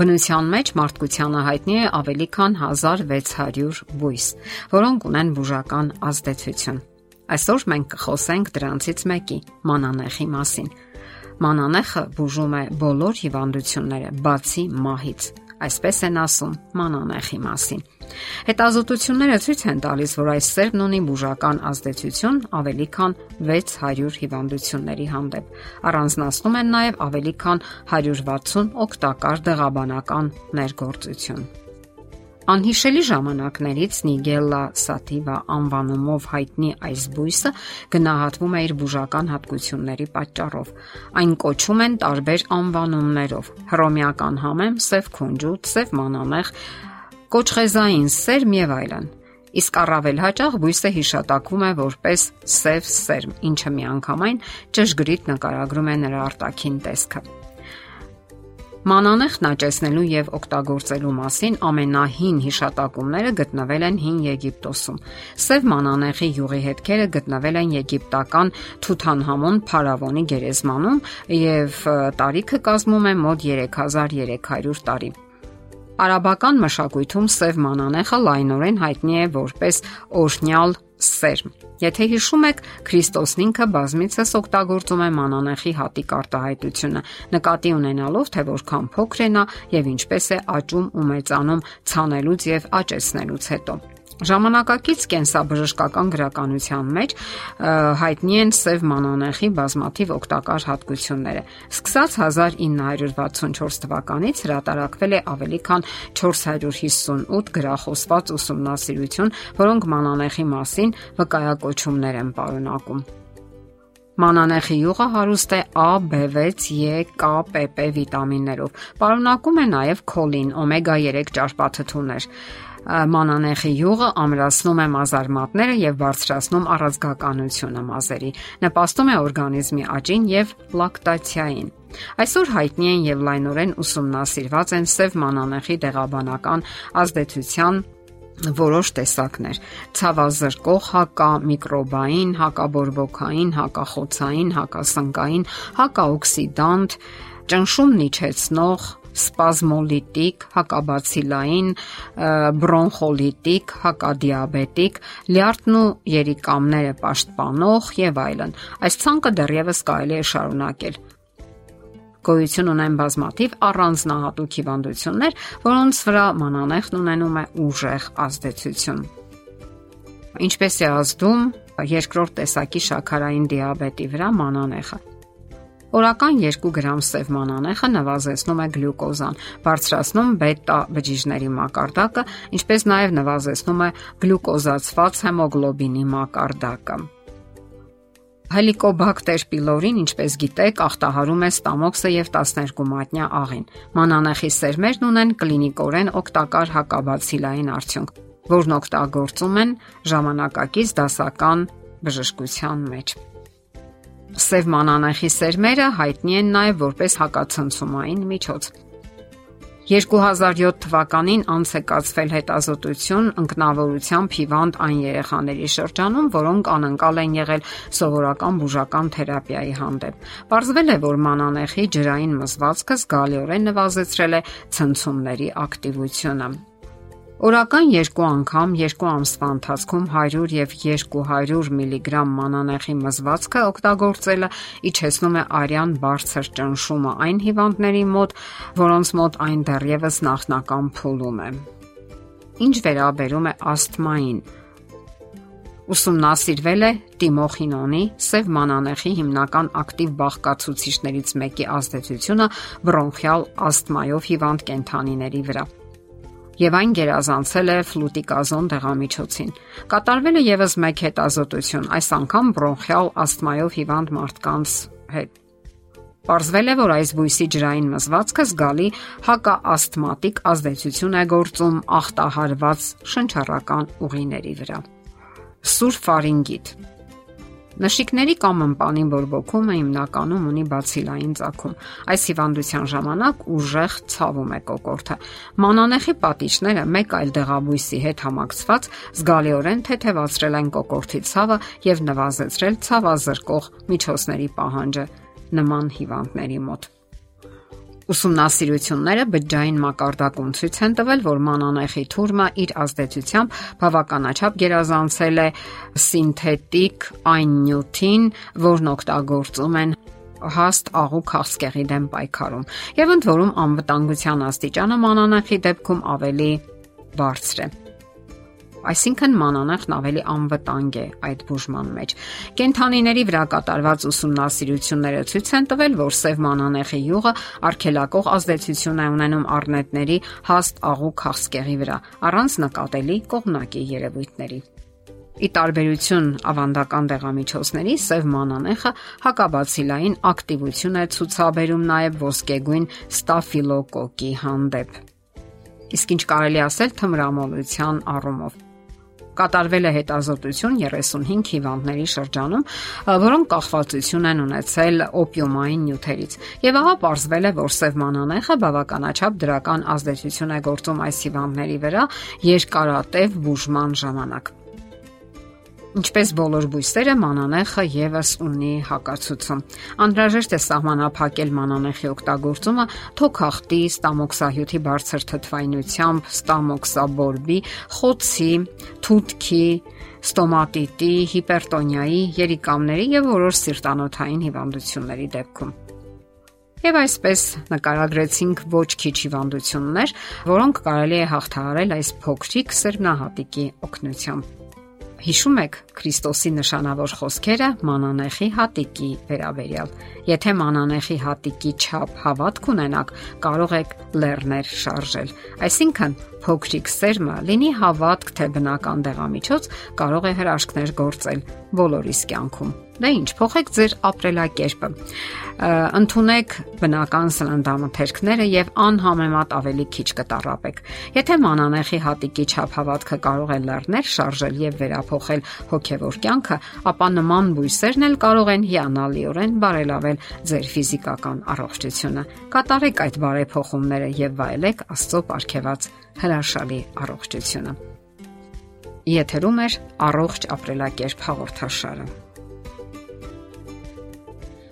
Բնության մեջ մարդկությանը հայտնի է ավելի քան 1600 բույս, որոնք ունեն բուժական ազդեցություն։ Այսօր մենք կխոսենք դրանցից մեկի՝ մանանեխի մասին։ Մանանեխը բուժում է բոլոր հիվանդությունները, բացի մահից այսպես են ասում մանանեխի մասին։ Հետազոտությունները ցույց են տալիս, որ այս սերմն ունի բուժական ազդեցություն ավելի քան 600 հիվանդությունների հանդեպ։ Առանձնացնում են նաև ավելի քան 160 օգտակար դեղաբանական ներգործություն։ Անհիշելի ժամանակներից Նիգելլա սատիվա անվանումով հայտնի այս բույսը գնահատվում է իր բուժական հատկությունների պատճառով։ Այն կոչում են տարբեր անվանումներով՝ հռոմեական համեմ, սև քունջուտ, սև մանանեխ, կոչխեզային սերմ եւ այլն։ Իսկ առավել հաճախ բույսը հիշատակվում է որպես սև սերմ, ինչը միանգամայն ճշգրիտ նկարագրում է նրա արտաքին տեսքը։ Մանանեխն աճեցնելու եւ օգտագործելու մասին ամենահին հիշատակումները գտնվել են հին Եգիպտոսում։ Սև մանանեխի յուղի հետքերը գտնվել են եգիպտական Թութանհամոն փարավոնի գերեզմանում եւ տարիքը կազմում է մոտ 3300 տարի։ Արաբական մշակույթում սև մանանեխը լայնորեն հայտնի է որպես օրհնյալ սերմ։ Եթե հիշում եք, Քրիստոսն ինքը բազմիցս օգտագործում է մանանեխի հատիկ արտահայտությունը, նկատի ունենալով, թե որքան փոքր է նա եւ ինչպես է աճում ու մեծանում ցանելուց եւ աճեցնելուց հետո։ Ժամանակակից կենսաբժշկական գրականության մեջ հայտնի են սև մանանեխի բազմաթիվ օգտակար հատկությունները։ Սկսած 1964 թվականից հրատարակվել է ավելի քան 458 գրախոսված ուսումնասիրություն, որոնք մանանեխի մասին վկայակոչումներ են պարունակում։ Մանանեխի յուղը հարուստ է A, B6, E, K, PP վիտամիններով։ Պարունակում է նաև քոլին, օմեգա 3 ճարպաթթուներ մանանեխի յուղը ամրացնում է մազարմատները եւ բարձրացնում առազգականությունը մազերի, նպաստում է օրգանիզմի աճին եւ լակտացիային։ Այսօր հայտնի են եւ լայնորեն ուսումնասիրված են սև մանանեխի դեղաբանական ազդեցության որոշ տեսակներ՝ ցավազրկող, հակա միկրոբային, հակաբորբոքային, հակախոցային, հակասնկային, հակաօքսիդանտ, ճնշումն իջեցնող, սպազմոլիտիկ, հակաբացիլային, բրոնխոլիտիկ, հակադիաբետիկ, լյարդն ու երիկամները պաշտպանող եւ այլն։ Այս ցանկը դեռևս կարելի է շարունակել գոյություն ունեն բազմաթիվ առանձնահատուկ հիվանդություններ, որոնց վրա մանանեխն ունենում է ուժեղ ազդեցություն։ Ինչպես է ազդում երկրորդ տեսակի շաքարային դիաբետի վրա մանանեխը։ Օրական 2 գրամ սև մանանեխը նվազեցնում է գլյուկոզան, բարձրացնում բետա բջիջների մակարդակը, ինչպես նաև նվազեցնում է գլյուկոզացված հեմոգլոբինի մակարդակը։ Հելիկոբակտեր պիլորին, ինչպես գիտեք, ախտահարում է ստամոքսը եւ 12 մատնյա աղին։ Մանանեխի սերմերն ունեն կլինիկորեն օգտակար հակաբացիլային արդյունք, որն օգտագործում են ժամանակակից դասական բժշկության մեջ։ Սև մանանեխի սերմերը հայտնի են նաև որպես հակացնցումային միջոց։ 2007 թվականին անց է կացվել հետազոտություն ընկնավորությամբ հիվանդ այն երեխաների շրջանում, որոնք անընկալ են եղել սովորական բուժական թերապիայի հանդեպ։ Պարզվել է, որ մանանեխի ջրային մզվածքը զգալիորեն նվազեցրել է ցնցումների ակտիվությունը։ Օրական 2 անգամ 2 ամսվա ընթացքում 100 եւ 200 միլիգրամ մանանեխի մզվածքը օգտագործելը իջեցնում է արյան բարձր ճնշումը այն հիվանդների մոտ, որոնց մոտ այն դեռևս նախնական փուլում է։ Ինչ վերաբերում է ասթմային, ուսումնասիրվել է տիմոխինոնի սև մանանեխի հիմնական ակտիվ բաղկացուցիչներից մեկի ազդեցությունը բրոնխիալ ասթմայով հիվանդ կենթանիների վրա եւ այն գերազանցել է ֆլուտիկազոն դեղամիջոցին։ Կատարվել է եւս մեկ հետազոտություն, այս անգամ բրոնխիալ ասթմայով հիվանդ մարդկանց հետ։ Պարզվել է, որ այս բույսի ջրային մզվածքը զգալի հակաաստմատիկ ազդեցություն է գործում ախտահարված շնչառական ուղիների վրա։ Սուրֆարինգիտ Նշիկների կամ ըմպանի բորբոքումը հիմնականում ունի բացիլային ծագում։ Այս հիվանդության ժամանակ ուժեղ ցավում է կոկորտը։ Մանանեխի պատիճները մեկ այլ դեղաբույսի հետ համակցված զգալիորեն թեթևացրել են կոկորտի ցավը եւ նվազեցրել ցավազրկող միջոցների պահանջը նման հիվանդների մոտ։ Ուսումնասիրությունները բջջային մակարդակում ցույց են տվել, որ մանանեխի թուրմը իր ազդեցությամբ բավականաչափ գերազանցել է սինթետիկ այն նյութին, որն օգտագործում են հաստ աղու քաղցկեղի դեմ պայքարում։ Եվ ընդ որում անվտանգության աստիճանը մանանեխի դեպքում ավելի բարձր է։ Այսինքն մանանեխն ավելի անվտանգ է այդ բուժման մեջ։ Կենթանիների վրա կատարված ուսումնասիրությունները ցույց են տվել, որ սև մանանեխի յուղը արգելակող ազդեցություն է ունենում առնետների հաստ աղու քաղցկեղի վրա, առանց նկատելի կողմնակի երևույթների։ Ի տարբերություն ավանդական դեղամիջոցների, սև մանանեխը հակաբացիլային ակտիվություն է ցուցաբերում նաև ոսկեգույն ստաֆիլոկոկի հանդեպ։ Իսկ ինչ կարելի ասել թմրամոլության առումով կատարվել է հետազոտություն 35 հիվանդների շրջանում, որոնք կախվածություն են ունեցել օպիումային նյութերից։ Եվ ահա ողջվել է, որ սև մանանեխը բավականաչափ դրական ազդեցություն է գործում այս հիվանդների վրա երկարատև բուժման ժամանակ։ Ինչպես բոլոր բույսերը, մանանեխը եւս ունի հակացուցում։ Անհրաժեշտ է սահմանափակել մանանեխի օգտագործումը թոքախտի, ստամոքսահյութի բարձր թթվայնությամբ, ստամոքսաբորբի, խոցի, թութքի, ստոմատիտի, հիպերտոնիայի, երիկամների եւ որոշ սիրտանոթային հիվանդությունների դեպքում։ Եվ այսպես նկարագրեցինք ոչ քիչ հիվանդություններ, որոնք կարելի է հաղթահարել այս փոքրիկ սերմնահատիկի օգնությամբ։ Հիշում եք Քրիստոսի նշանավոր խոսքերը մանանեխի հատիկի վերաբերյալ։ Եթե մանանեխի հատիկի չափ հավատք ունենաք, կարող եք լեռներ շարժել։ Այսինքն փոքրիկ սերմը լինի հավատք թե բնական դեղամիջոց, կարող է հրաշքներ գործել բոլորիս կյանքում։ Դե ինչ, փոխեք ձեր ապրելակերպը։ Ընթունեք բնական սննդամթերքները եւ անհամեմատ ավելի քիչ կտարապեք։ Եթե մանանեխի հատիկի չափ հավատքը կարող է լեռներ շարժել եւ վերափոխել հոգեվոր կյանքը, ապա նման բույսերն էլ կարող են հիանալիորեն բարելավել ձեր ֆիզիկական առողջությունը։ Կատարեք այդ բարեփոխումները եւ վայելեք Աստծո ապարքեված հրաշալի առողջությունը։ Եթերում է առողջ ապրելակերպ հաղորդաշարը։